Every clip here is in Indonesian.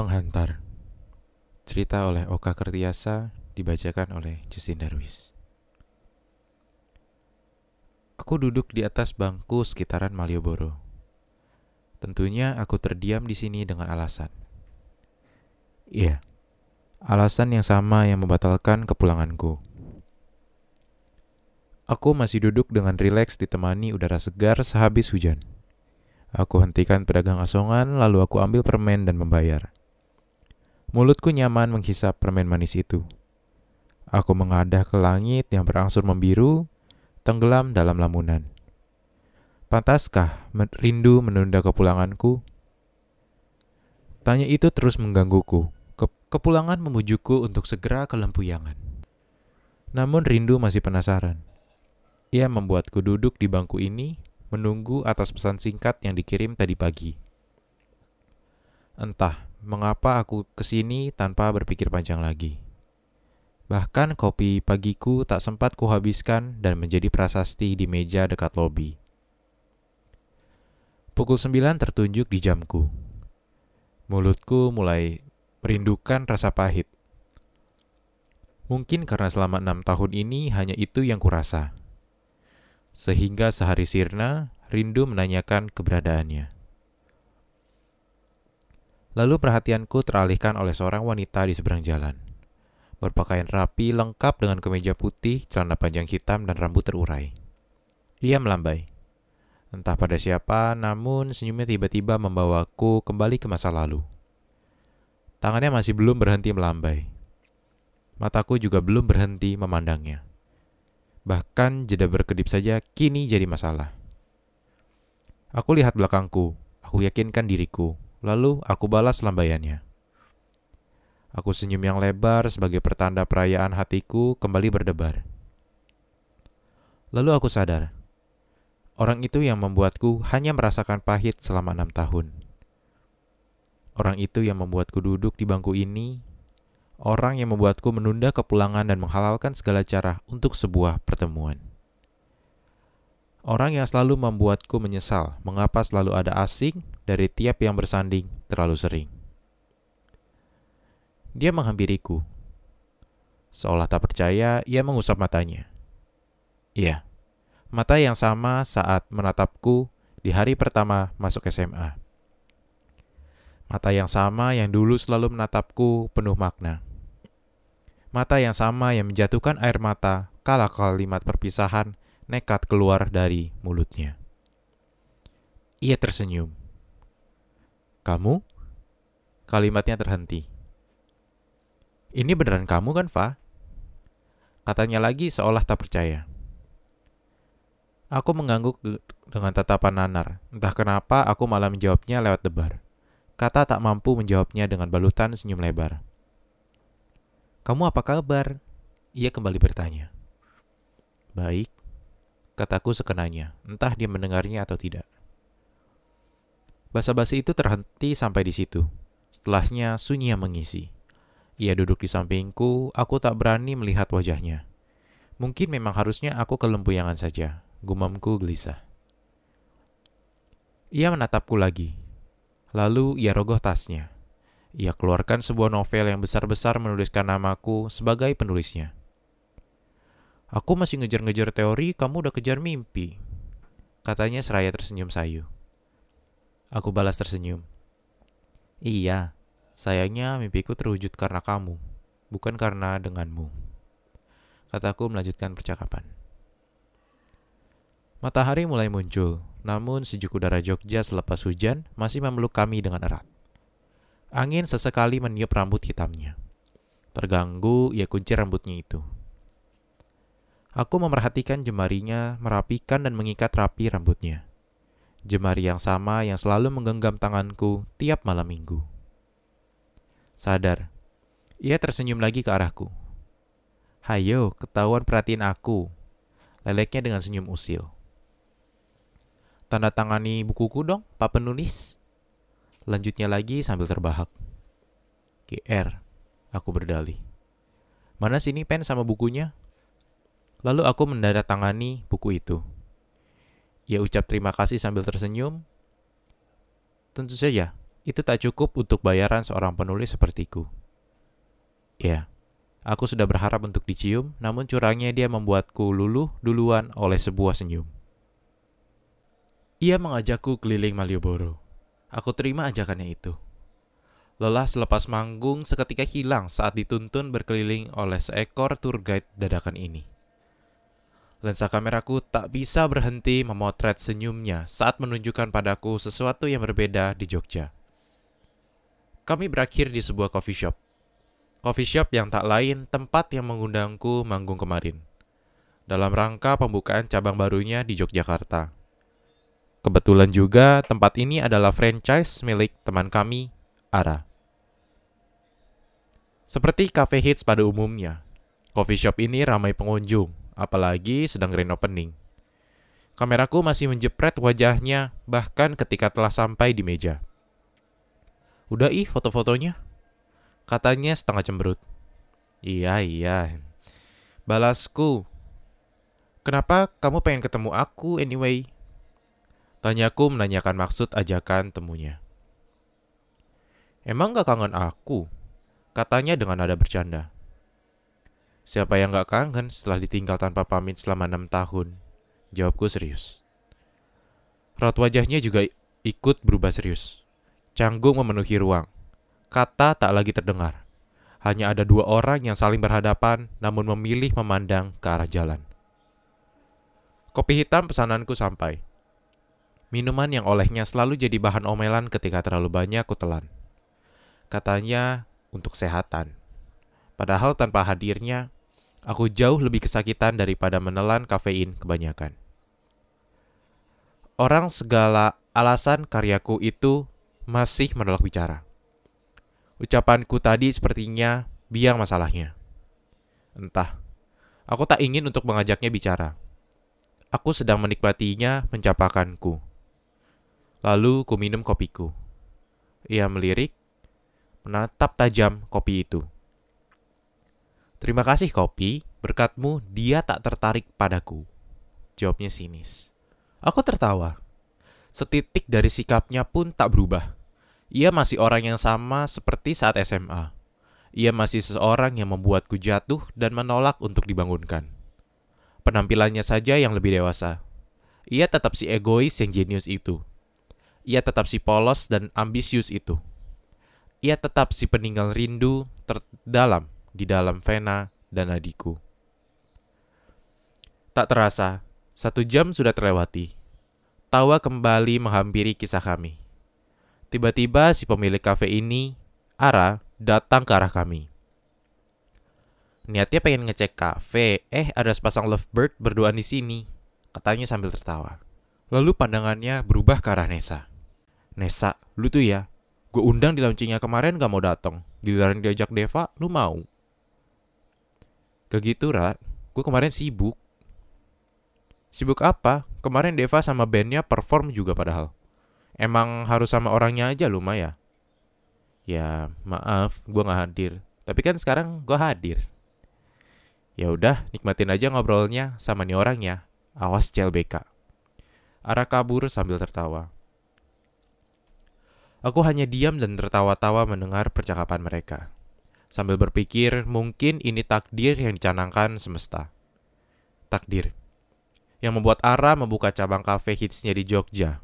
Penghantar. Cerita oleh Oka Kertiasa Dibacakan oleh Justin Darwis Aku duduk di atas bangku sekitaran Malioboro. Tentunya aku terdiam di sini dengan alasan. Iya, alasan yang sama yang membatalkan kepulanganku. Aku masih duduk dengan rileks ditemani udara segar sehabis hujan. Aku hentikan pedagang asongan, lalu aku ambil permen dan membayar. Mulutku nyaman menghisap permen manis itu. Aku mengadah ke langit yang berangsur membiru, tenggelam dalam lamunan. Pantaskah rindu menunda kepulanganku? Tanya itu terus menggangguku. Ke kepulangan memujukku untuk segera ke lempuyangan. Namun rindu masih penasaran. Ia membuatku duduk di bangku ini, menunggu atas pesan singkat yang dikirim tadi pagi. Entah mengapa aku ke sini tanpa berpikir panjang lagi. Bahkan kopi pagiku tak sempat kuhabiskan dan menjadi prasasti di meja dekat lobi. Pukul sembilan tertunjuk di jamku. Mulutku mulai merindukan rasa pahit. Mungkin karena selama enam tahun ini hanya itu yang kurasa. Sehingga sehari sirna, rindu menanyakan keberadaannya. Lalu perhatianku teralihkan oleh seorang wanita di seberang jalan. Berpakaian rapi, lengkap dengan kemeja putih, celana panjang hitam, dan rambut terurai. Ia melambai. Entah pada siapa, namun senyumnya tiba-tiba membawaku kembali ke masa lalu. Tangannya masih belum berhenti melambai. Mataku juga belum berhenti memandangnya. Bahkan jeda berkedip saja kini jadi masalah. Aku lihat belakangku, aku yakinkan diriku, Lalu aku balas lambaiannya. Aku senyum yang lebar sebagai pertanda perayaan hatiku kembali berdebar. Lalu aku sadar, orang itu yang membuatku hanya merasakan pahit selama enam tahun. Orang itu yang membuatku duduk di bangku ini, orang yang membuatku menunda kepulangan dan menghalalkan segala cara untuk sebuah pertemuan. Orang yang selalu membuatku menyesal mengapa selalu ada asing dari tiap yang bersanding terlalu sering. Dia menghampiriku. Seolah tak percaya, ia mengusap matanya. Iya, mata yang sama saat menatapku di hari pertama masuk SMA. Mata yang sama yang dulu selalu menatapku penuh makna. Mata yang sama yang menjatuhkan air mata kala kalimat perpisahan nekat keluar dari mulutnya. Ia tersenyum. Kamu? Kalimatnya terhenti. Ini beneran kamu kan, Fa? Katanya lagi seolah tak percaya. Aku mengangguk dengan tatapan nanar. Entah kenapa aku malah menjawabnya lewat debar. Kata tak mampu menjawabnya dengan balutan senyum lebar. Kamu apa kabar? Ia kembali bertanya. Baik, kataku sekenanya, entah dia mendengarnya atau tidak. Basa-basi itu terhenti sampai di situ. Setelahnya sunyi yang mengisi. Ia duduk di sampingku, aku tak berani melihat wajahnya. Mungkin memang harusnya aku ke lempuyangan saja, gumamku gelisah. Ia menatapku lagi. Lalu ia rogoh tasnya. Ia keluarkan sebuah novel yang besar-besar menuliskan namaku sebagai penulisnya. Aku masih ngejar-ngejar teori, kamu udah kejar mimpi. Katanya seraya tersenyum sayu. Aku balas tersenyum. Iya, sayangnya mimpiku terwujud karena kamu, bukan karena denganmu. Kataku melanjutkan percakapan. Matahari mulai muncul, namun sejuk udara Jogja selepas hujan masih memeluk kami dengan erat. Angin sesekali meniup rambut hitamnya. Terganggu, ia kunci rambutnya itu. Aku memerhatikan jemarinya, merapikan dan mengikat rapi rambutnya jemari yang sama yang selalu menggenggam tanganku tiap malam minggu. Sadar, ia tersenyum lagi ke arahku. Hayo, ketahuan perhatiin aku. Leleknya dengan senyum usil. Tanda tangani bukuku dong, Pak Penulis. Lanjutnya lagi sambil terbahak. GR, aku berdalih. Mana sini pen sama bukunya? Lalu aku mendaratangani buku itu. Ia ucap terima kasih sambil tersenyum. Tentu saja, itu tak cukup untuk bayaran seorang penulis sepertiku. Ya, aku sudah berharap untuk dicium, namun curangnya dia membuatku luluh duluan oleh sebuah senyum. Ia mengajakku keliling Malioboro. Aku terima ajakannya itu. Lelah selepas manggung seketika hilang saat dituntun berkeliling oleh seekor tour guide dadakan ini. Lensa kameraku tak bisa berhenti memotret senyumnya saat menunjukkan padaku sesuatu yang berbeda di Jogja. Kami berakhir di sebuah coffee shop. Coffee shop yang tak lain tempat yang mengundangku manggung kemarin. Dalam rangka pembukaan cabang barunya di Yogyakarta. Kebetulan juga tempat ini adalah franchise milik teman kami, Ara. Seperti cafe hits pada umumnya, coffee shop ini ramai pengunjung, apalagi sedang grand opening. Kameraku masih menjepret wajahnya bahkan ketika telah sampai di meja. Udah ih foto-fotonya. Katanya setengah cemberut. Iya, iya. Balasku. Kenapa kamu pengen ketemu aku anyway? Tanyaku menanyakan maksud ajakan temunya. Emang gak kangen aku? Katanya dengan nada bercanda. Siapa yang gak kangen setelah ditinggal tanpa pamit selama enam tahun? Jawabku serius. Raut wajahnya juga ikut berubah serius. Canggung memenuhi ruang. Kata tak lagi terdengar. Hanya ada dua orang yang saling berhadapan namun memilih memandang ke arah jalan. Kopi hitam pesananku sampai. Minuman yang olehnya selalu jadi bahan omelan ketika terlalu banyak kutelan. Katanya untuk kesehatan. Padahal tanpa hadirnya, aku jauh lebih kesakitan daripada menelan kafein kebanyakan. Orang segala alasan karyaku itu masih menolak bicara. Ucapanku tadi sepertinya biang masalahnya. Entah, aku tak ingin untuk mengajaknya bicara. Aku sedang menikmatinya mencapakanku. Lalu ku minum kopiku. Ia melirik, menatap tajam kopi itu. Terima kasih kopi, berkatmu dia tak tertarik padaku. Jawabnya sinis. Aku tertawa. Setitik dari sikapnya pun tak berubah. Ia masih orang yang sama seperti saat SMA. Ia masih seseorang yang membuatku jatuh dan menolak untuk dibangunkan. Penampilannya saja yang lebih dewasa. Ia tetap si egois yang jenius itu. Ia tetap si polos dan ambisius itu ia tetap si peninggal rindu terdalam di dalam vena dan adikku. Tak terasa, satu jam sudah terlewati. Tawa kembali menghampiri kisah kami. Tiba-tiba si pemilik kafe ini, Ara, datang ke arah kami. Niatnya pengen ngecek kafe, eh ada sepasang lovebird berduaan di sini, katanya sambil tertawa. Lalu pandangannya berubah ke arah Nesa. Nesa, lu tuh ya, Gue undang di launchingnya kemarin gak mau datang. Giliran diajak Deva, lu mau? Gak gitu, Ra. Gue kemarin sibuk. Sibuk apa? Kemarin Deva sama bandnya perform juga padahal. Emang harus sama orangnya aja lu, Maya? Ya, maaf, gue gak hadir. Tapi kan sekarang gue hadir. Ya udah, nikmatin aja ngobrolnya sama nih orangnya. Awas CLBK. Ara kabur sambil tertawa. Aku hanya diam dan tertawa-tawa mendengar percakapan mereka. Sambil berpikir, mungkin ini takdir yang dicanangkan semesta. Takdir. Yang membuat Ara membuka cabang kafe hitsnya di Jogja.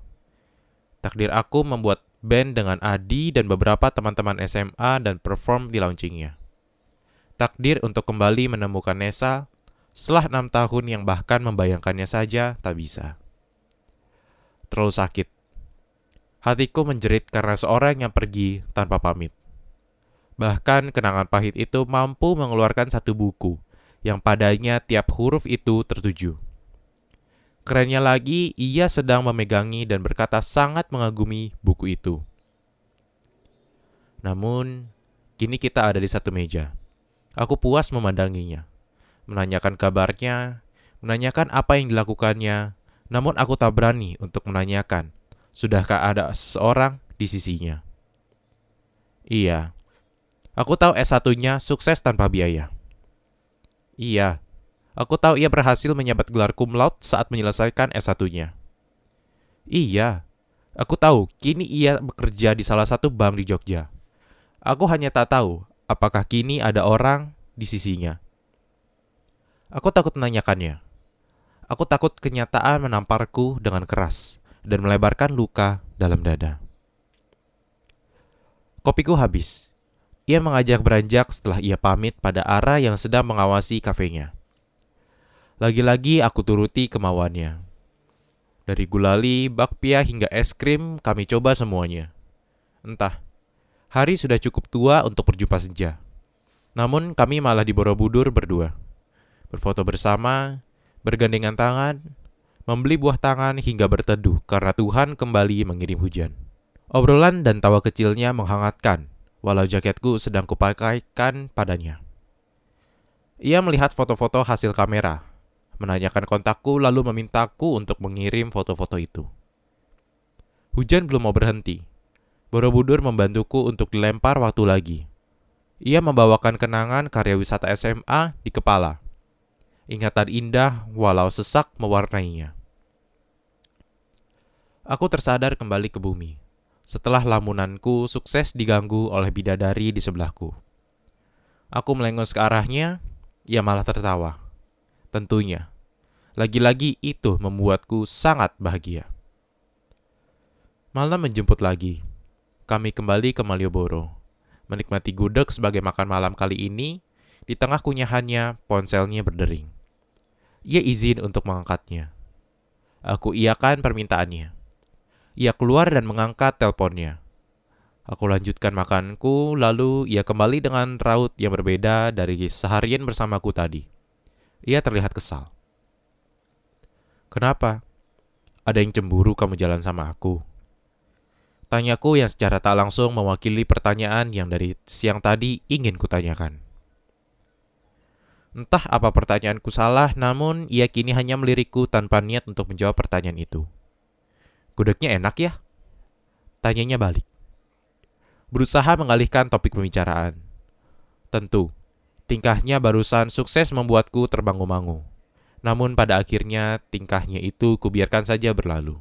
Takdir aku membuat band dengan Adi dan beberapa teman-teman SMA dan perform di launchingnya. Takdir untuk kembali menemukan Nesa setelah enam tahun yang bahkan membayangkannya saja tak bisa. Terlalu sakit Hatiku menjerit karena seorang yang pergi tanpa pamit. Bahkan kenangan pahit itu mampu mengeluarkan satu buku yang padanya tiap huruf itu tertuju. Kerennya lagi, ia sedang memegangi dan berkata sangat mengagumi buku itu. Namun, kini kita ada di satu meja. Aku puas memandanginya, menanyakan kabarnya, menanyakan apa yang dilakukannya, namun aku tak berani untuk menanyakan Sudahkah ada seseorang di sisinya? Iya. Aku tahu S1-nya sukses tanpa biaya. Iya. Aku tahu ia berhasil menyabat gelar cum laude saat menyelesaikan S1-nya. Iya. Aku tahu kini ia bekerja di salah satu bank di Jogja. Aku hanya tak tahu apakah kini ada orang di sisinya. Aku takut menanyakannya. Aku takut kenyataan menamparku dengan keras dan melebarkan luka dalam dada. Kopiku habis. Ia mengajak beranjak setelah ia pamit pada arah yang sedang mengawasi kafenya. Lagi-lagi aku turuti kemauannya. Dari gulali, bakpia hingga es krim kami coba semuanya. Entah, hari sudah cukup tua untuk berjumpa senja. Namun kami malah di Borobudur berdua. Berfoto bersama, bergandengan tangan, membeli buah tangan hingga berteduh karena Tuhan kembali mengirim hujan. Obrolan dan tawa kecilnya menghangatkan, walau jaketku sedang kupakaikan padanya. Ia melihat foto-foto hasil kamera, menanyakan kontakku lalu memintaku untuk mengirim foto-foto itu. Hujan belum mau berhenti. Borobudur membantuku untuk dilempar waktu lagi. Ia membawakan kenangan karya wisata SMA di kepala. Ingatan indah walau sesak mewarnainya. Aku tersadar kembali ke bumi. Setelah lamunanku sukses diganggu oleh bidadari di sebelahku. Aku melengos ke arahnya, ia malah tertawa. Tentunya, lagi-lagi itu membuatku sangat bahagia. Malam menjemput lagi. Kami kembali ke Malioboro. Menikmati gudeg sebagai makan malam kali ini, di tengah kunyahannya ponselnya berdering. Ia izin untuk mengangkatnya. Aku iakan permintaannya. Ia keluar dan mengangkat teleponnya. Aku lanjutkan makanku, lalu ia kembali dengan raut yang berbeda dari seharian bersamaku tadi. Ia terlihat kesal. Kenapa? Ada yang cemburu kamu jalan sama aku? Tanyaku yang secara tak langsung mewakili pertanyaan yang dari siang tadi ingin kutanyakan. Entah apa pertanyaanku salah, namun ia kini hanya melirikku tanpa niat untuk menjawab pertanyaan itu. Gudegnya enak ya? Tanyanya balik. Berusaha mengalihkan topik pembicaraan. Tentu, Tingkahnya barusan sukses membuatku terbangu-bangu. Namun pada akhirnya tingkahnya itu kubiarkan saja berlalu.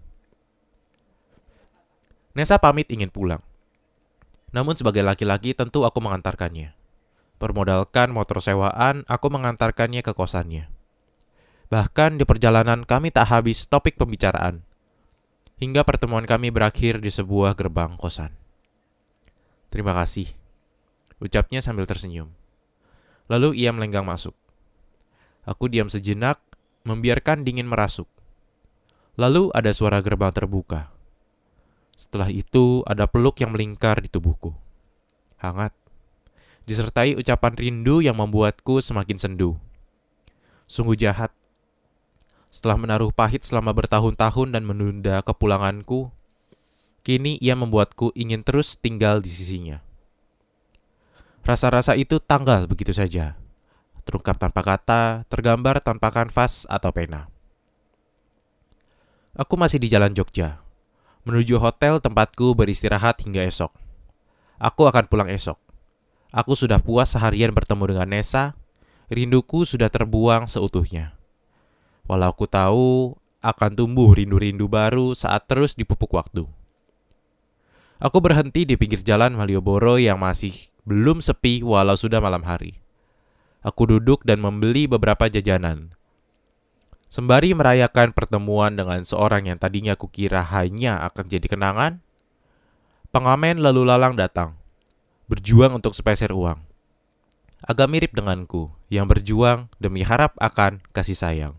Nesa pamit ingin pulang. Namun sebagai laki-laki tentu aku mengantarkannya. Permodalkan motor sewaan, aku mengantarkannya ke kosannya. Bahkan di perjalanan kami tak habis topik pembicaraan. Hingga pertemuan kami berakhir di sebuah gerbang kosan. Terima kasih. Ucapnya sambil tersenyum. Lalu ia melenggang masuk. Aku diam sejenak, membiarkan dingin merasuk. Lalu ada suara gerbang terbuka. Setelah itu ada peluk yang melingkar di tubuhku. Hangat. Disertai ucapan rindu yang membuatku semakin sendu. Sungguh jahat. Setelah menaruh pahit selama bertahun-tahun dan menunda kepulanganku, kini ia membuatku ingin terus tinggal di sisinya. Rasa-rasa itu tanggal begitu saja. Terungkap tanpa kata, tergambar tanpa kanvas atau pena. Aku masih di jalan Jogja, menuju hotel tempatku beristirahat hingga esok. Aku akan pulang esok. Aku sudah puas seharian bertemu dengan Nesa, rinduku sudah terbuang seutuhnya. Walau aku tahu akan tumbuh rindu-rindu baru saat terus dipupuk waktu. Aku berhenti di pinggir jalan Malioboro yang masih belum sepi walau sudah malam hari. Aku duduk dan membeli beberapa jajanan. Sembari merayakan pertemuan dengan seorang yang tadinya kukira hanya akan jadi kenangan, pengamen lalu lalang datang, berjuang untuk sepeser uang. Agak mirip denganku, yang berjuang demi harap akan kasih sayang.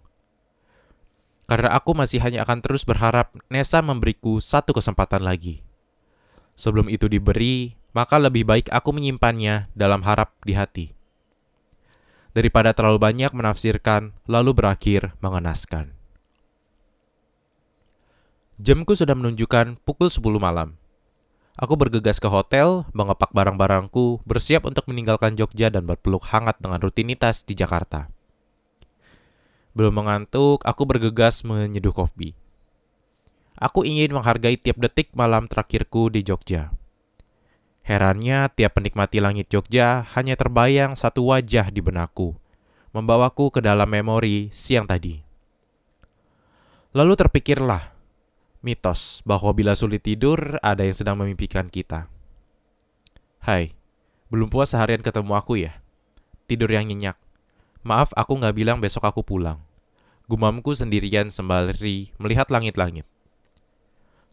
Karena aku masih hanya akan terus berharap Nesa memberiku satu kesempatan lagi. Sebelum itu diberi, maka lebih baik aku menyimpannya dalam harap di hati. Daripada terlalu banyak menafsirkan, lalu berakhir mengenaskan. Jamku sudah menunjukkan pukul 10 malam. Aku bergegas ke hotel, mengepak barang-barangku, bersiap untuk meninggalkan Jogja dan berpeluk hangat dengan rutinitas di Jakarta. Belum mengantuk, aku bergegas menyeduh kopi. Aku ingin menghargai tiap detik malam terakhirku di Jogja. Herannya, tiap menikmati langit Jogja hanya terbayang satu wajah di benakku, membawaku ke dalam memori siang tadi. Lalu terpikirlah, Mitos bahwa bila sulit tidur, ada yang sedang memimpikan kita. Hai, belum puas seharian ketemu aku ya? Tidur yang nyenyak. Maaf, aku nggak bilang besok aku pulang. Gumamku sendirian sembari melihat langit-langit.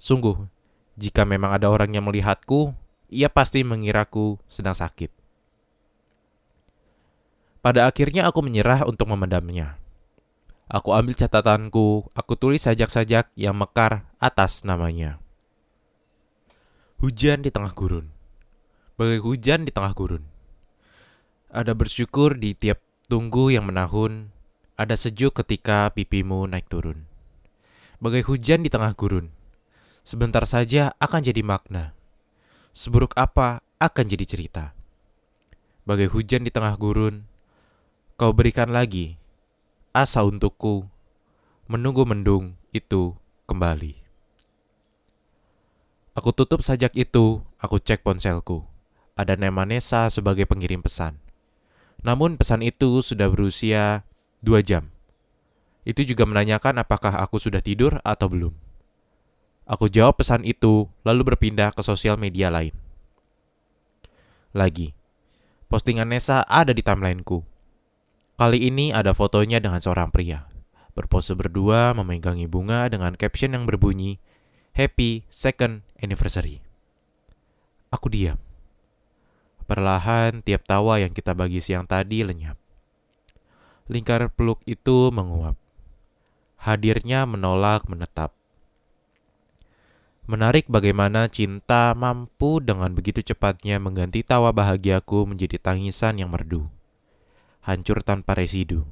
Sungguh, jika memang ada orang yang melihatku, ia pasti mengiraku sedang sakit. Pada akhirnya aku menyerah untuk memendamnya. Aku ambil catatanku, aku tulis sajak-sajak yang mekar atas namanya. Hujan di tengah gurun. Bagai hujan di tengah gurun. Ada bersyukur di tiap tunggu yang menahun, ada sejuk ketika pipimu naik turun. Bagai hujan di tengah gurun. Sebentar saja akan jadi makna. Seburuk apa akan jadi cerita. Bagai hujan di tengah gurun, kau berikan lagi asa untukku menunggu mendung itu kembali. Aku tutup sajak itu, aku cek ponselku. Ada nama Nesa sebagai pengirim pesan. Namun pesan itu sudah berusia dua jam. Itu juga menanyakan apakah aku sudah tidur atau belum. Aku jawab pesan itu, lalu berpindah ke sosial media lain. Lagi, postingan Nesa ada di timelineku. Kali ini ada fotonya dengan seorang pria. Berpose berdua memegangi bunga dengan caption yang berbunyi, Happy Second Anniversary. Aku diam. Perlahan tiap tawa yang kita bagi siang tadi lenyap. Lingkar peluk itu menguap. Hadirnya menolak menetap. Menarik bagaimana cinta mampu dengan begitu cepatnya mengganti tawa bahagiaku menjadi tangisan yang merdu hancur tanpa residu.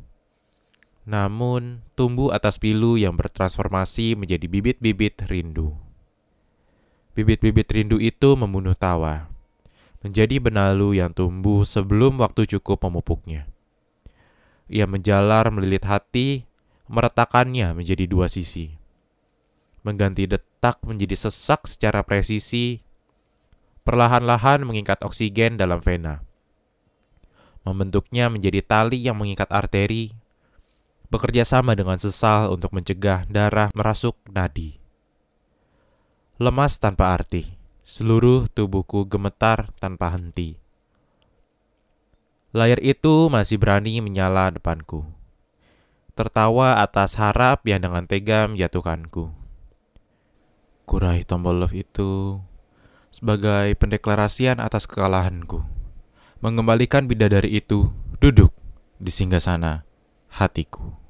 Namun, tumbuh atas pilu yang bertransformasi menjadi bibit-bibit rindu. Bibit-bibit rindu itu membunuh tawa, menjadi benalu yang tumbuh sebelum waktu cukup memupuknya. Ia menjalar melilit hati, meretakannya menjadi dua sisi. Mengganti detak menjadi sesak secara presisi, perlahan-lahan mengikat oksigen dalam vena membentuknya menjadi tali yang mengikat arteri, bekerja sama dengan sesal untuk mencegah darah merasuk nadi. Lemas tanpa arti, seluruh tubuhku gemetar tanpa henti. Layar itu masih berani menyala depanku. Tertawa atas harap yang dengan tega menjatuhkanku. Kurai tombol love itu sebagai pendeklarasian atas kekalahanku mengembalikan bidadari itu duduk di singgah sana hatiku.